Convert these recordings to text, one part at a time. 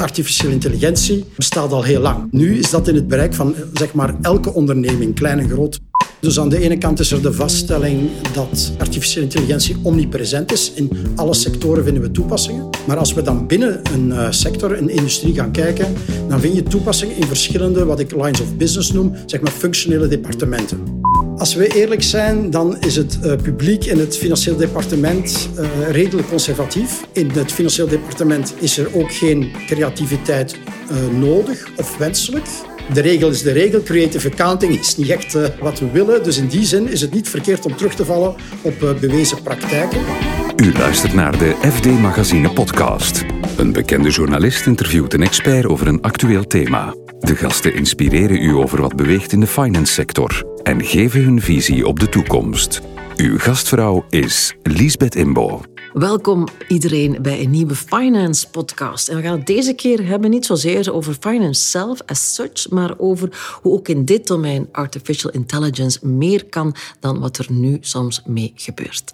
artificiële intelligentie bestaat al heel lang. Nu is dat in het bereik van zeg maar, elke onderneming, klein en groot. Dus aan de ene kant is er de vaststelling dat artificiële intelligentie omnipresent is. In alle sectoren vinden we toepassingen. Maar als we dan binnen een eh, sector, een industrie gaan kijken, dan vind je toepassingen in verschillende, wat ik lines of business noem, zeg maar functionele departementen. Als we eerlijk zijn, dan is het uh, publiek in het financieel departement uh, redelijk conservatief. In het financieel departement is er ook geen creativiteit nodig of wenselijk. De regel is de regel. Creative accounting is niet echt wat we willen. Dus in die zin is het niet verkeerd om terug te vallen op bewezen praktijken. U luistert naar de FD Magazine podcast. Een bekende journalist interviewt een expert over een actueel thema. De gasten inspireren u over wat beweegt in de finance sector en geven hun visie op de toekomst. Uw gastvrouw is Liesbeth Imbo. Welkom iedereen bij een nieuwe Finance podcast. En we gaan het deze keer hebben niet zozeer over finance zelf as such, maar over hoe ook in dit domein artificial intelligence meer kan dan wat er nu soms mee gebeurt.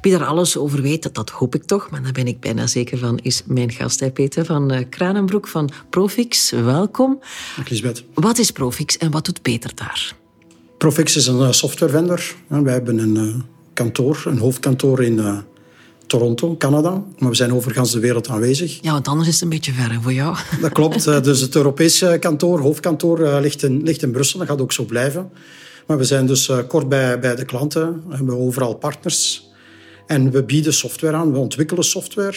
Wie daar alles over weet, dat hoop ik toch, maar daar ben ik bijna zeker van, is mijn gast, Peter van eh, Kranenbroek van Profix. Welkom. Lisbeth. Wat is Profix en wat doet Peter daar? Profix is een eh, softwarevendor. Wij hebben een eh, kantoor, een hoofdkantoor in Toronto, Canada. Maar we zijn overgans de wereld aanwezig. Ja, want anders is het een beetje ver voor jou. Dat klopt. Dus het Europese kantoor, hoofdkantoor, ligt in, ligt in Brussel. Dat gaat ook zo blijven. Maar we zijn dus kort bij, bij de klanten. We hebben overal partners. En we bieden software aan. We ontwikkelen software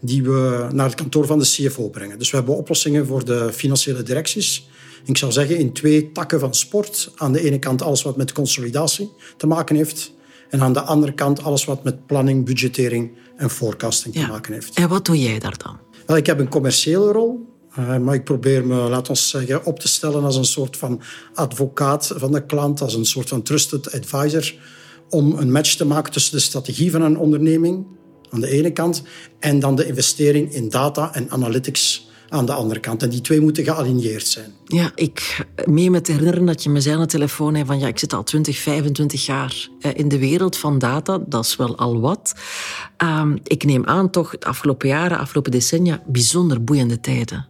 die we naar het kantoor van de CFO brengen. Dus we hebben oplossingen voor de financiële directies. Ik zou zeggen in twee takken van sport. Aan de ene kant alles wat met consolidatie te maken heeft. En aan de andere kant alles wat met planning, budgettering en forecasting te maken heeft. En wat doe jij daar dan? Wel, ik heb een commerciële rol. Uh, maar ik probeer me, laten we zeggen, op te stellen als een soort van advocaat van de klant, als een soort van trusted advisor, om een match te maken tussen de strategie van een onderneming aan de ene kant en dan de investering in data en analytics aan de andere kant. En die twee moeten gealigneerd zijn. Ja, ik meen me te herinneren dat je me zei aan de telefoon van ja, ik zit al 20, 25 jaar eh, in de wereld van data. Dat is wel al wat. Um, ik neem aan toch de afgelopen jaren, afgelopen decennia, bijzonder boeiende tijden.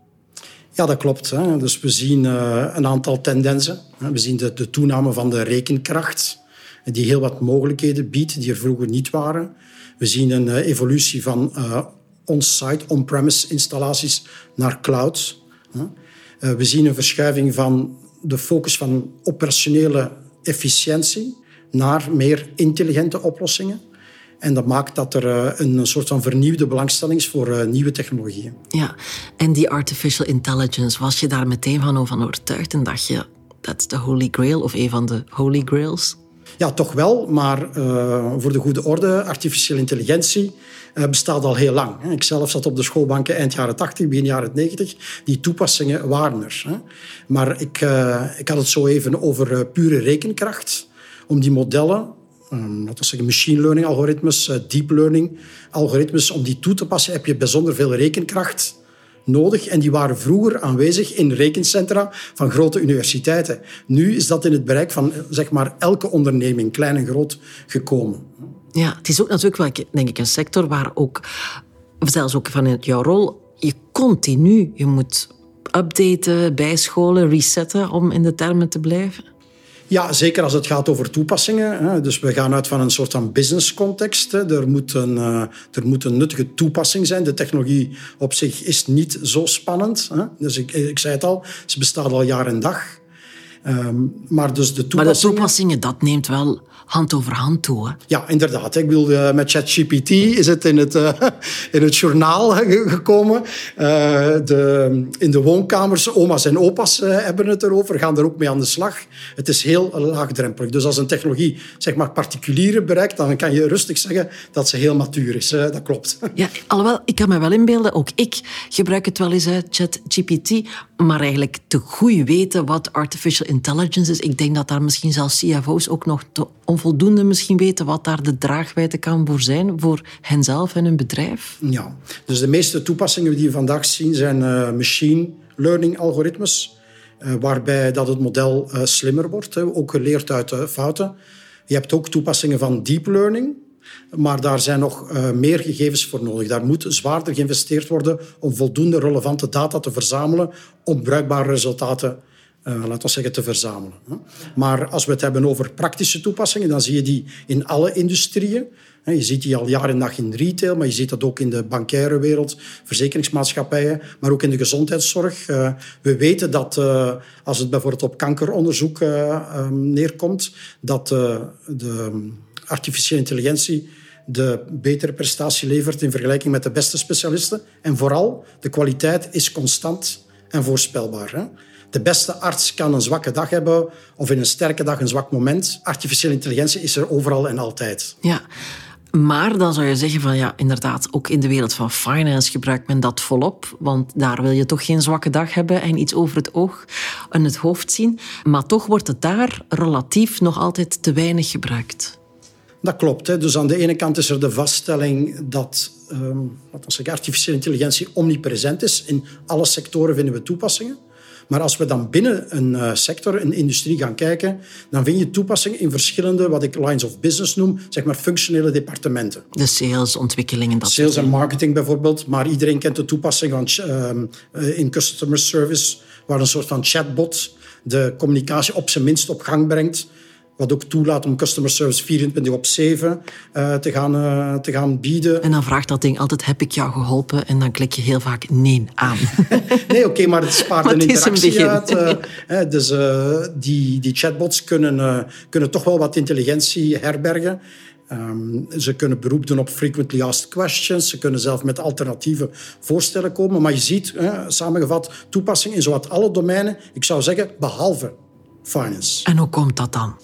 Ja, dat klopt. Hè. Dus we zien uh, een aantal tendensen. We zien de, de toename van de rekenkracht, die heel wat mogelijkheden biedt die er vroeger niet waren. We zien een evolutie van uh, on-site, on-premise installaties naar cloud. Uh, we zien een verschuiving van de focus van operationele efficiëntie naar meer intelligente oplossingen. En dat maakt dat er een soort van vernieuwde belangstelling is voor nieuwe technologieën. Ja, en die artificial intelligence, was je daar meteen van overtuigd en dacht je, dat is de holy grail of een van de holy grails? Ja, toch wel, maar uh, voor de goede orde, artificiële intelligentie uh, bestaat al heel lang. Ik zelf zat op de schoolbanken eind jaren 80, begin jaren 90. Die toepassingen waren er. Maar ik, uh, ik had het zo even over pure rekenkracht. Om die modellen, um, laten we zeggen machine learning algoritmes, deep learning algoritmes, om die toe te passen heb je bijzonder veel rekenkracht nodig en die waren vroeger aanwezig in rekencentra van grote universiteiten. Nu is dat in het bereik van zeg maar, elke onderneming, klein en groot, gekomen. Ja, het is ook natuurlijk wel, denk ik, een sector waar ook, zelfs ook vanuit jouw rol, je continu, je moet updaten, bijscholen, resetten om in de termen te blijven. Ja, zeker als het gaat over toepassingen. Dus we gaan uit van een soort van business context. Er moet, een, eh, er nuttige toepassing zijn. De technologie op zich is niet zo spannend. Dus ik, ik zei het al, ze bestaat al jaar en dag. Ehm, maar, dus de toepassingen... maar de toepassingen, dat neemt wel hand over hand toe. Hè? Ja, inderdaad. Ik bedoel, uh, met ChatGPT is het in het, uh, in het journaal gekomen. Uh, de, in de woonkamers, oma's en opa's hebben het erover, gaan er ook mee aan de slag. Het is heel laagdrempelig. Dus als een technologie zeg maar, particulieren bereikt, dan kan je rustig zeggen dat ze heel matuur is. dat klopt. Ja, alhoewel, ik kan me wel inbeelden, ook ik gebruik het wel eens, ChatGPT, maar eigenlijk te goed weten wat artificial intelligence is. Ik denk dat daar misschien zelfs CFO's ook nog te onvoldoende misschien weten wat daar de draagwijte kan voor zijn, voor henzelf en hun bedrijf? Ja, dus de meeste toepassingen die we vandaag zien zijn uh, machine learning algoritmes, uh, waarbij dat het model uh, slimmer wordt, ook geleerd uit fouten. Je hebt ook toepassingen van deep learning. Maar daar zijn nog meer gegevens voor nodig. Daar moet zwaarder geïnvesteerd worden om voldoende relevante data te verzamelen om bruikbare resultaten uh, laten we zeggen, te verzamelen. Maar als we het hebben over praktische toepassingen, dan zie je die in alle industrieën. Je ziet die al jaren en dag in retail, maar je ziet dat ook in de bankaire wereld, verzekeringsmaatschappijen, maar ook in de gezondheidszorg. Uh, we weten dat uh, als het bijvoorbeeld op kankeronderzoek um, neerkomt, dat de artificiële intelligentie de betere prestatie levert in vergelijking met de beste specialisten. En vooral, de kwaliteit is constant en voorspelbaar. De beste arts kan een zwakke dag hebben of in een sterke dag een zwak moment. Artificiële intelligentie is er overal en altijd. Ja. Maar dan zou je zeggen van ja, inderdaad, ook in de wereld van finance gebruikt men dat volop. Want daar wil je toch geen zwakke dag hebben en iets over het oog en het hoofd zien. Maar toch wordt het daar relatief nog altijd te weinig gebruikt. Dat klopt. Hè. Dus aan de ene kant is er de vaststelling dat um, wat artificiële intelligentie omnipresent is. In alle sectoren vinden we toepassingen. Maar als we dan binnen een uh, sector, een industrie gaan kijken, dan vind je toepassingen in verschillende, wat ik lines of business noem, zeg maar functionele departementen. De sales, ontwikkelingen, dat Sales en marketing bijvoorbeeld. Maar iedereen kent de toepassing van, uh, in customer service, waar een soort van chatbot de communicatie op zijn minst op gang brengt. Wat ook toelaat om customer service 24 op 7 uh, te, gaan, uh, te gaan bieden. En dan vraagt dat ding altijd, heb ik jou geholpen? En dan klik je heel vaak nee aan. nee, oké, okay, maar het spaart een interactie uit. Uh, dus die, die chatbots kunnen, kunnen toch wel wat intelligentie herbergen. Um, ze kunnen beroep doen op frequently asked questions. Ze kunnen zelf met alternatieve voorstellen komen. Maar je ziet, samengevat, toepassing in zowat alle domeinen. Ik zou zeggen, behalve finance. En hoe komt dat dan?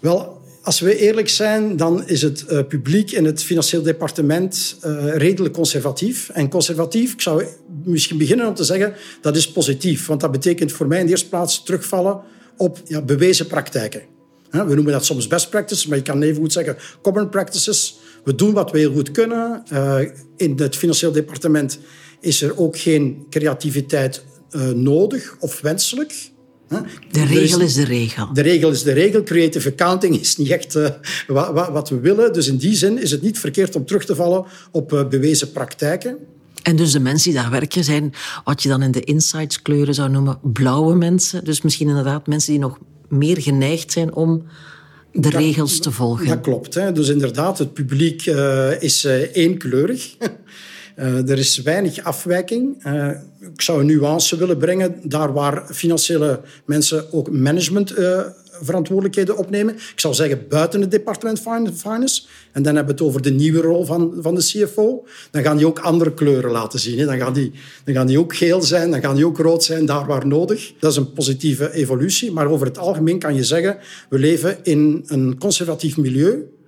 Wel, als we eerlijk zijn, dan is het uh, publiek en het financieel departement uh, redelijk conservatief. En conservatief, ik zou misschien beginnen om te zeggen, dat is positief. Want dat betekent voor mij in de eerste plaats terugvallen op ja, bewezen praktijken. We noemen dat soms best practices, maar je kan even goed zeggen common practices. We doen wat we heel goed kunnen. Uh, in het financieel departement is er ook geen creativiteit nodig of wenselijk. De regel is, de regel. De regel is de regel. Creative accounting is niet echt uh, wat, wat, we willen. Dus in die zin is het niet verkeerd om terug te vallen op uh, bewezen praktijken. En dus de mensen die daar werken zijn wat je dan in de insights kleuren zou noemen blauwe mensen. Dus misschien inderdaad mensen die nog meer geneigd zijn om de regels te volgen. Dat klopt. Hè. Dus inderdaad, het publiek uh, is eenkleurig. Uh, er is weinig afwijking. Uh, ik zou een nuance willen brengen, daar waar financiële mensen ook managementverantwoordelijkheden uh, opnemen. Ik zou zeggen buiten het departement Finance. En dan hebben we het over de nieuwe rol van, van de CFO. Dan gaan die ook andere kleuren laten zien. Hè. Dan, gaan die, dan gaan die ook geel zijn, dan gaan die ook rood zijn, daar waar nodig. Dat is een positieve evolutie. Maar over het algemeen kan je zeggen, we leven in een conservatief milieu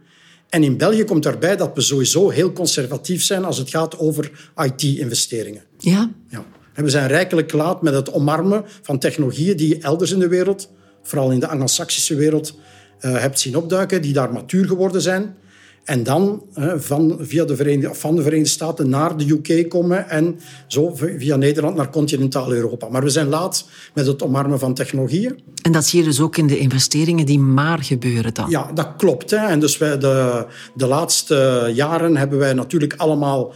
en in België komt daarbij dat we sowieso heel conservatief zijn als het gaat over IT-investeringen. Ja. ja. En we zijn rijkelijk laat met het omarmen van technologieën die je elders in de wereld, vooral in de Anglo-Saxische wereld, uh, hebt zien opduiken, die daar matuur geworden zijn. En dan van, via de Verenigde, van de Verenigde Staten naar de UK komen en zo via Nederland naar continentaal Europa. Maar we zijn laat met het omarmen van technologieën. En dat zie je dus ook in de investeringen die maar gebeuren dan? Ja, dat klopt. Hè. En dus wij de, de laatste jaren hebben wij natuurlijk allemaal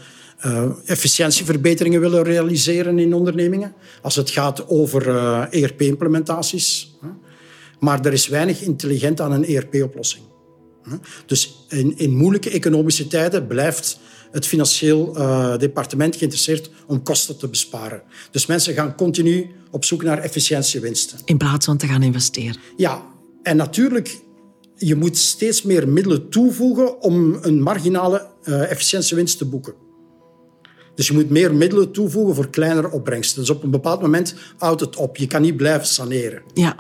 uh, efficiëntieverbeteringen willen realiseren in ondernemingen. Als het gaat over uh, eh, ERP-implementaties. Maar er is weinig intelligent aan een ERP-oplossing. Dus in, in moeilijke economische tijden blijft het financieel uh, departement geïnteresseerd om kosten te besparen. Dus mensen gaan continu op zoek naar efficiëntiewinsten. In plaats van te gaan investeren. Ja, en natuurlijk, je moet steeds meer middelen toevoegen om een marginale uh, efficiëntiewinst te boeken. Dus je moet meer middelen toevoegen voor kleinere opbrengsten. Dus op een bepaald moment houdt het op. Je kan niet blijven saneren. Ja.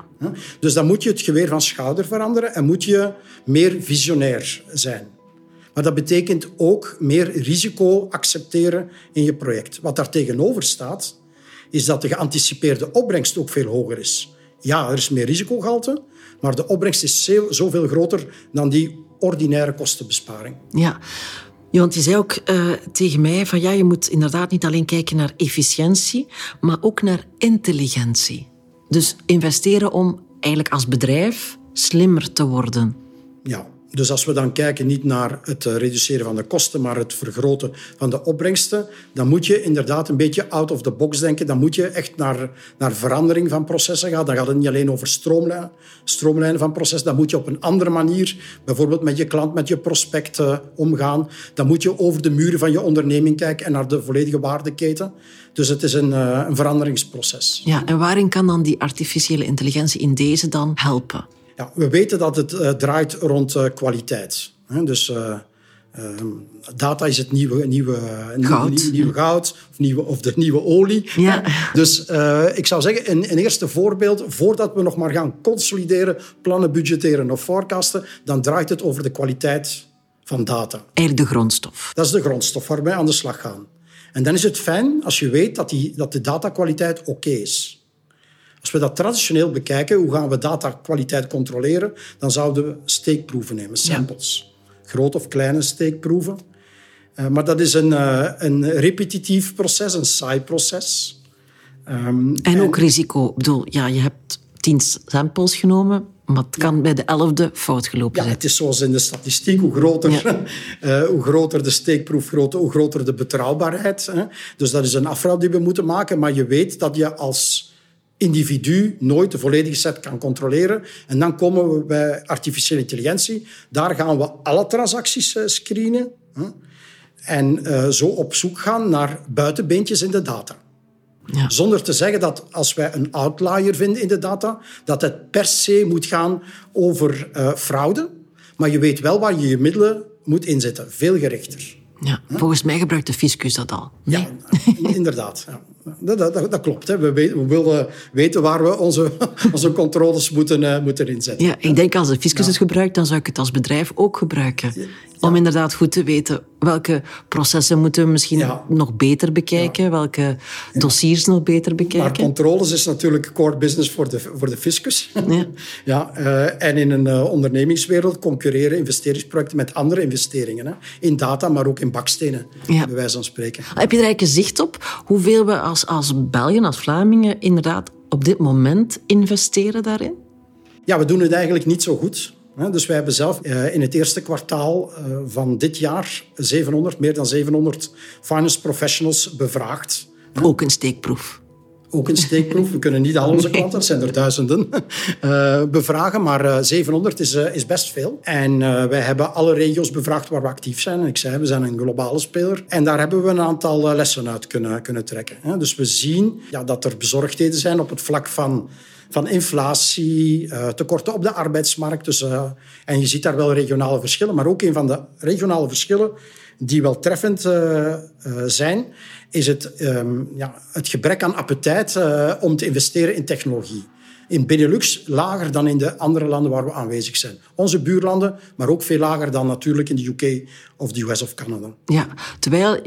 Dus dan moet je het geweer van schouder veranderen en moet je meer visionair zijn. Maar dat betekent ook meer risico accepteren in je project. Wat daar tegenover staat, is dat de geanticipeerde opbrengst ook veel hoger is. Ja, er is meer risicogehalte, maar de opbrengst is zoveel groter dan die ordinaire kostenbesparing. Ja, want je zei ook uh, tegen mij van ja, je moet inderdaad niet alleen kijken naar efficiëntie, maar ook naar intelligentie. Dus investeren om eigenlijk als bedrijf slimmer te worden. Ja, Dus als we dan kijken niet naar het reduceren van de kosten, maar het vergroten van de opbrengsten, dan moet je inderdaad een beetje out of the box denken. Dan moet je echt naar, naar verandering van processen gaan. Dan gaat het niet alleen over stroomlijnen, stroomlijnen van processen. Dan moet je op een andere manier, bijvoorbeeld met je klant, met je prospect uh, omgaan. Dan moet je over de muren van je onderneming kijken en naar de volledige waardeketen. Dus het is een, uh, een veranderingsproces. Ja, en waarin kan dan die artificiële intelligentie in deze dan helpen? Ja, we weten dat het uh, draait rond uh, kwaliteit. Dus uh, data is het nieuwe, nieuwe, goud. Nieuwe, nieuwe goud of, nieuwe, of de nieuwe olie. Ja. Dus ik zou zeggen, een, een, eerste voorbeeld, voordat we nog maar gaan consolideren, plannen, budgetteren of forecasten, dan draait het over de kwaliteit van data. Eigenlijk de grondstof. Dat is de grondstof waar wij aan de slag gaan. En dan is het fijn als je weet dat, die, dat de datakwaliteit oké is. Als we dat traditioneel bekijken, hoe gaan we datakwaliteit controleren, dan zouden we steekproeven nemen, samples. Ja. Grote of kleine steekproeven. Uh, maar dat is een, uh, een repetitief proces, een saai proces. Um, en, en ook risico. Ik bedoel, ja, je hebt tien samples genomen, maar het kan bij de elfde fout gelopen ja, zijn. Het is zoals in de statistiek. Hoe groter, ja. uh, hoe groter de steekproef, hoe groter de betrouwbaarheid. Hè. Dus dat is een afraad die we moeten maken. Maar je weet dat je als individu nooit de volledige set kan controleren. En dan komen we bij artificiële intelligentie. Daar gaan we alle transacties screenen. En uh, zo op zoek gaan naar buitenbeentjes in de data. Ja. Zonder te zeggen dat als wij een outlier vinden in de data, dat het per se moet gaan over uh, fraude. Maar je weet wel waar je je middelen moet inzetten. Veel gerichter. Ja, volgens mij gebruikt de fiscus dat al. Nee? Ja, inderdaad. Ja. Dat, dat, dat, klopt. Hè. We, we, willen weten waar we onze, onze controles moeten, uh, moeten inzetten. Ja, ik denk als de fiscus ja. het gebruikt, dan zou ik het als bedrijf ook gebruiken. Ja. Om inderdaad goed te weten welke processen moeten we misschien nog beter bekijken, welke dossiers nog beter bekijken. Maar controles is natuurlijk core business voor de, voor de fiscus. Ja. ja, uh, en in een uh, ondernemingswereld concurreren investeringsprojecten met andere investeringen. Hè. In data, maar ook in bakstenen, bij wijze van spreken. Heb je er eigenlijk een zicht op hoeveel we als, als Belgen, als Vlamingen, inderdaad op dit moment investeren daarin? Ja, we doen het eigenlijk niet zo goed. Dus wij hebben zelf in het eerste kwartaal van dit jaar 700, meer dan 700 finance professionals bevraagd. Ook een steekproef. Ook een steekproef. We kunnen niet al onze klanten, dat zijn er duizenden, uh, bevragen. Maar uh, 700 is, uh, is best veel. En wij hebben alle regio's bevraagd waar we actief zijn. En ik zei, we zijn een globale speler. En daar hebben we een aantal lessen uit kunnen, kunnen trekken. Dus we zien ja, dat er bezorgdheden zijn op het vlak van van inflatie, tekorten op de arbeidsmarkt. Dus, uh, en je ziet daar wel regionale verschillen. Maar ook een van de regionale verschillen die wel treffend uh, zijn, is het, um, ja, het gebrek aan appetijt om te investeren in technologie. In Benelux lager dan in de andere landen waar we aanwezig zijn. Onze buurlanden, maar ook veel lager dan natuurlijk in de UK of de US of Canada. Ja, terwijl,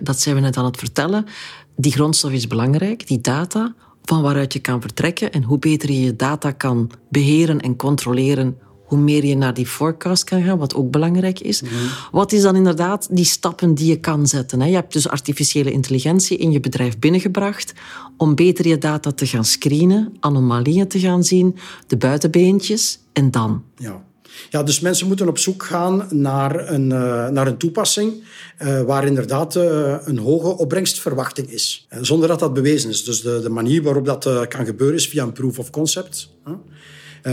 dat zijn we net aan het vertellen, die grondstof is belangrijk, die data van waaruit je kan vertrekken en hoe beter je je data kan beheren en controleren, hoe meer je naar die forecast kan gaan, wat ook belangrijk is. Mm -hmm. Wat is dan inderdaad die stappen die je kan zetten? Je hebt dus artificiële intelligentie in je bedrijf binnengebracht om beter je data te gaan screenen, anomalieën te gaan zien, de buitenbeentjes en dan. Ja. Ja, dus mensen moeten op zoek gaan naar een, uh, naar een toepassing uh, waar inderdaad uh, een hoge opbrengstverwachting is. zonder dat dat bewezen is. Dus de, de manier waarop dat kan gebeuren is via een proof of concept.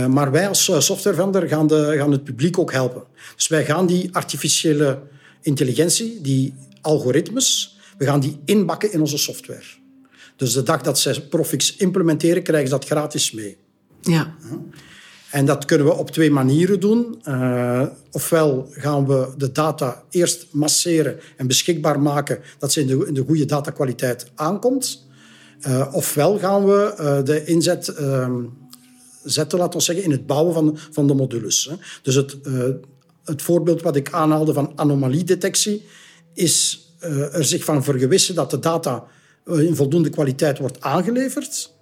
Maar wij als softwarevender gaan, de, gaan het publiek ook helpen. Dus wij gaan die artificiële intelligentie, die algoritmes, we gaan die inbakken in onze software. Dus de dag dat zij Profix implementeren, krijgen ze dat gratis mee. Ja. En dat kunnen we op twee manieren doen. Uh, ofwel gaan we de data eerst masseren en beschikbaar maken dat ze in de, in de goede datakwaliteit aankomt. Uh, ofwel gaan we uh, de inzet zetten, laten we zeggen, in het bouwen van, van de modules. Hè. Dus het, het voorbeeld wat ik aanhaalde van anomaliedetectie is er zich van vergewissen dat de data in voldoende kwaliteit wordt aangeleverd.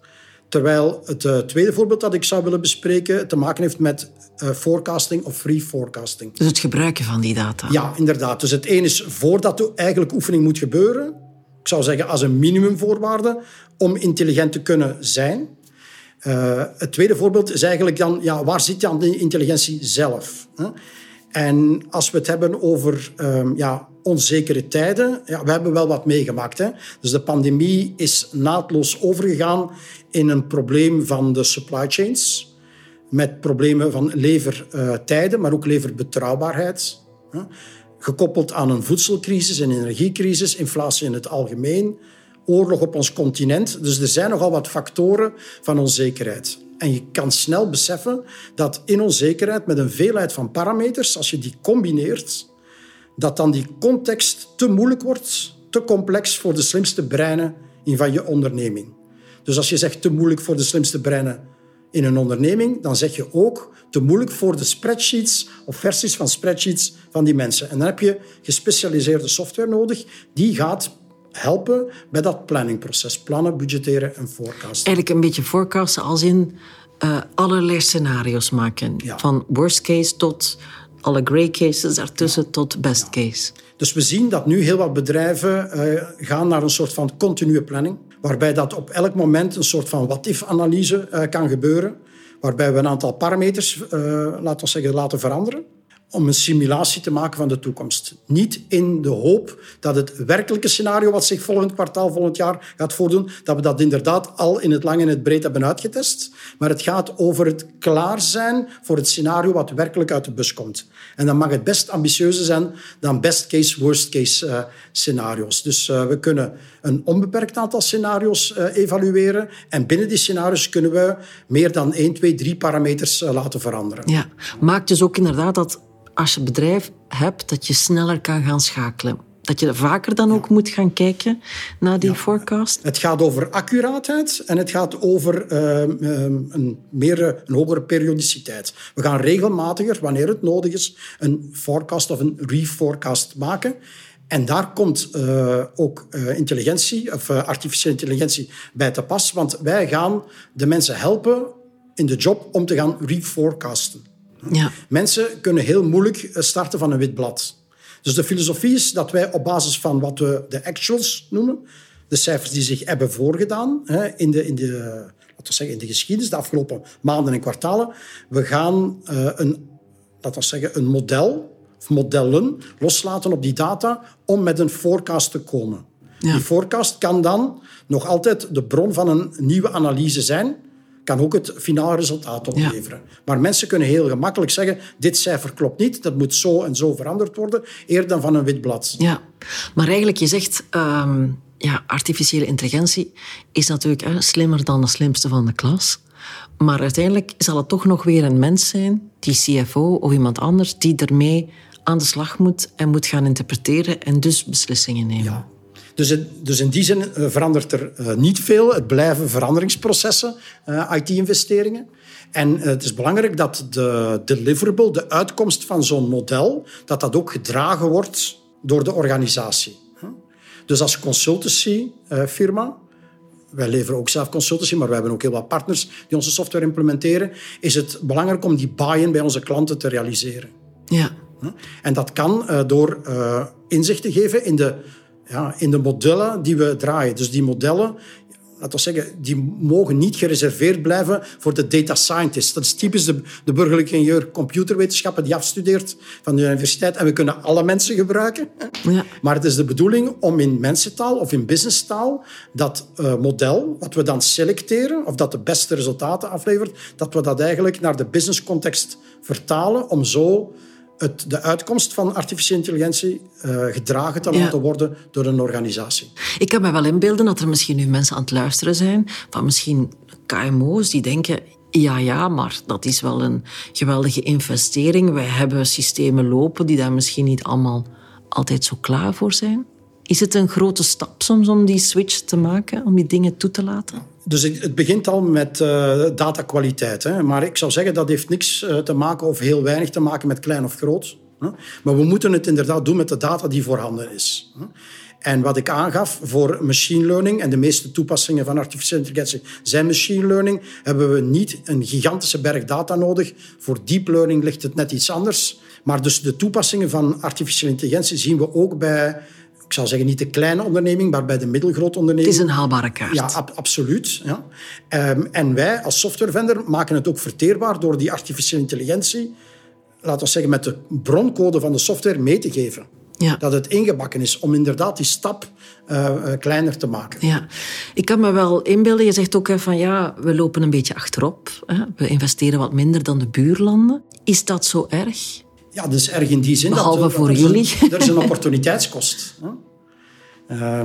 Terwijl het uh, tweede voorbeeld dat ik zou willen bespreken te maken heeft met uh, forecasting of free forecasting. Dus het gebruiken van die data. Ja, inderdaad. Dus het een is voordat de eigenlijk oefening moet gebeuren. Ik zou zeggen als een minimumvoorwaarde om intelligent te kunnen zijn. Uh, het tweede voorbeeld is eigenlijk dan, ja, waar zit dan de intelligentie zelf? Hè? En als we het hebben over um, ja, onzekere tijden, ja, we hebben wel wat meegemaakt. Hè? Dus de pandemie is naadloos overgegaan in een probleem van de supply chains. Met problemen van levertijden, maar ook leverbetrouwbaarheid. Gekoppeld aan een voedselcrisis, een energiecrisis, inflatie in het algemeen, oorlog op ons continent. Dus er zijn nogal wat factoren van onzekerheid. En je kan snel beseffen dat in onzekerheid met een veelheid van parameters, als je die combineert, dat dan die context te moeilijk wordt, te complex voor de slimste breinen in van je onderneming. Dus als je zegt te moeilijk voor de slimste breinen in een onderneming, dan zeg je ook te moeilijk voor de spreadsheets of versies van spreadsheets van die mensen. En dan heb je gespecialiseerde software nodig die gaat helpen bij dat planningproces. Plannen, budgetteren en forecasten. Eigenlijk een beetje forecasten als in uh, allerlei scenario's maken. Van worst case tot alle grey cases daartussen tot best case. Dus we zien dat nu heel wat bedrijven uh, gaan naar een soort van continue planning, waarbij dat op elk moment een soort van what-if-analyse uh, kan gebeuren, waarbij we een aantal parameters, laten we zeggen, laten veranderen om een simulatie te maken van de toekomst. Niet in de hoop dat het werkelijke scenario wat zich volgend kwartaal, volgend jaar gaat voordoen, dat we dat inderdaad al in het lang en het breed hebben uitgetest. Maar het gaat over het klaar zijn voor het scenario wat werkelijk uit de bus komt. En dan mag het best ambitieuzer zijn dan best case, worst case uh, scenario's. Dus uh, we kunnen een onbeperkt aantal scenario's uh, evalueren. En binnen die scenario's kunnen we meer dan 1, 2, 3 parameters laten veranderen. Ja, maakt dus ook inderdaad dat als je bedrijf hebt, dat je sneller kan gaan schakelen. Dat je vaker dan ook moet gaan kijken naar die forecast? Het gaat over accuraatheid en het gaat over uh, een, meer, een hogere periodiciteit. We gaan regelmatiger, wanneer het nodig is, een forecast of een reforecast maken. En daar komt uh, ook uh, intelligentie, of uh, artificiële intelligentie bij te pas. Want wij gaan de mensen helpen in de job om te gaan reforecasten. Ja. Mensen kunnen heel moeilijk eh, starten van een wit blad. Dus de filosofie is dat wij op basis van wat we de actuals noemen, de cijfers die zich hebben voorgedaan in de, in de, laten we zeggen, in de geschiedenis, de afgelopen maanden en kwartalen, we gaan uh, een, laten we zeggen, een model of modellen loslaten op die data om met een forecast te komen. Ja. Die forecast kan dan nog altijd de bron van een nieuwe analyse zijn, kan ook het finale resultaat opleveren. Maar mensen kunnen heel gemakkelijk zeggen, dit cijfer klopt niet, dat moet zo en zo veranderd worden, eerder dan van een wit blad. Ja, maar eigenlijk, je zegt, um, ja, artificiële intelligentie is natuurlijk hè, slimmer dan de slimste van de klas. Maar uiteindelijk zal het toch nog weer een mens zijn, die CFO of iemand anders, die ermee aan de slag moet en moet gaan interpreteren en dus beslissingen nemen. Ja. Dus, dus in die zin eh, verandert er eh, niet veel. Het blijven veranderingsprocessen, eh, IT-investeringen. En het is belangrijk dat de deliverable, de uitkomst van zo'n model, dat dat ook gedragen wordt door de organisatie. Dus als consultancyfirma, wij leveren ook zelf consultancy, maar we hebben ook heel wat partners die onze software implementeren, is het belangrijk om die buy-in bij onze klanten te realiseren. Ja. En dat kan door inzicht te geven in de ja, in de modellen die we draaien. Dus die modellen, laten we zeggen, die mogen niet gereserveerd blijven voor de data scientist. Dat is typisch de, de burgerlijke ingenieur computerwetenschappen die afstudeert van de universiteit. En we kunnen alle mensen gebruiken. Ja. Maar het is de bedoeling om in mensentaal of in businesstaal dat uh, model, wat we dan selecteren, of dat de beste resultaten aflevert, dat we dat eigenlijk naar de businesscontext vertalen om zo het, de uitkomst van artificiële intelligentie uh, gedragen te laten worden door een organisatie. Ik kan me wel inbeelden dat er misschien nu mensen aan het luisteren zijn, van misschien KMO's die denken, ja, ja, maar dat is wel een geweldige investering. Wij hebben systemen lopen die daar misschien niet allemaal altijd zo klaar voor zijn. Is het een grote stap soms om die switch te maken, om die dingen toe te laten? Dus het begint al met uh, datakwaliteit. Maar ik zou zeggen dat heeft niks uh, te maken of heel weinig te maken met klein of groot. Hè. Maar we moeten het inderdaad doen met de data die voorhanden is. Hè. En wat ik aangaf voor machine learning en de meeste toepassingen van artificiële intelligentie zijn machine learning, hebben we niet een gigantische berg data nodig. Voor deep learning ligt het net iets anders. Maar dus de toepassingen van artificiële intelligentie zien we ook bij ik zal zeggen niet de kleine onderneming, maar bij de middelgrote onderneming. Het is een haalbare kaart. Ja, ab absoluut. Ja. Um, en wij als softwarevendor maken het ook verteerbaar door die artificiële intelligentie laten we zeggen, met de broncode van de software mee te geven. Ja. Dat het ingebakken is om inderdaad die stap uh, uh, kleiner te maken. Ja, ik kan me wel inbeelden. Je zegt ook hè, van ja, we lopen een beetje achterop. Hè. We investeren wat minder dan de buurlanden. Is dat zo erg? Ja, is erg in die zin Behalve dat, voor dat jullie. Er is, er is een opportuniteitskost. Hè.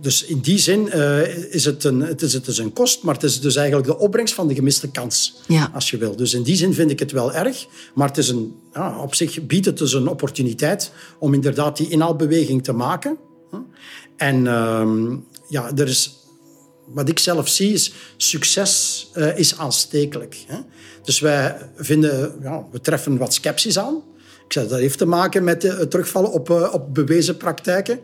dus in die zin uh, is het, een, het, is, het is een kost, maar het is dus eigenlijk de opbrengst van de gemiste kans, ja. als je wil. Dus in die zin vind ik het wel erg, maar het is een, ja, op zich biedt het dus een opportuniteit om inderdaad die inhaalbeweging te maken. En uh, ja, er is, wat ik zelf zie is, succes uh, is aanstekelijk. Hè? Dus wij vinden, ja, we treffen wat sceptisch aan. Ik zeg, dat heeft te maken met het terugvallen op, uh, op bewezen praktijken.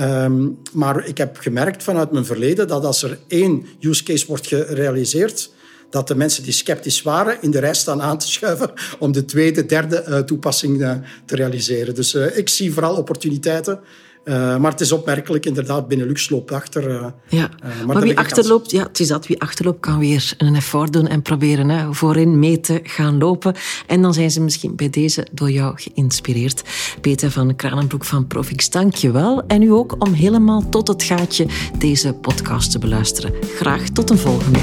Um, maar ik heb gemerkt vanuit mijn verleden dat als er één use case wordt gerealiseerd, dat de mensen die sceptisch waren in de rij staan aan te schuiven om de tweede, derde toepassing te realiseren. Dus ik zie vooral opportuniteiten. Uh, maar het is opmerkelijk, inderdaad, Benelux loopt achter. Uh, ja. Uh, maar, maar wie achterloopt, ja, het is dat, wie achterloopt kan weer een effort doen en proberen hè, voorin mee te gaan lopen. En dan zijn ze misschien bij deze door jou geïnspireerd. Peter van Kranenbroek van Profix, dank je wel. En u ook om helemaal tot het gaatje deze podcast te beluisteren. Graag tot een volgende.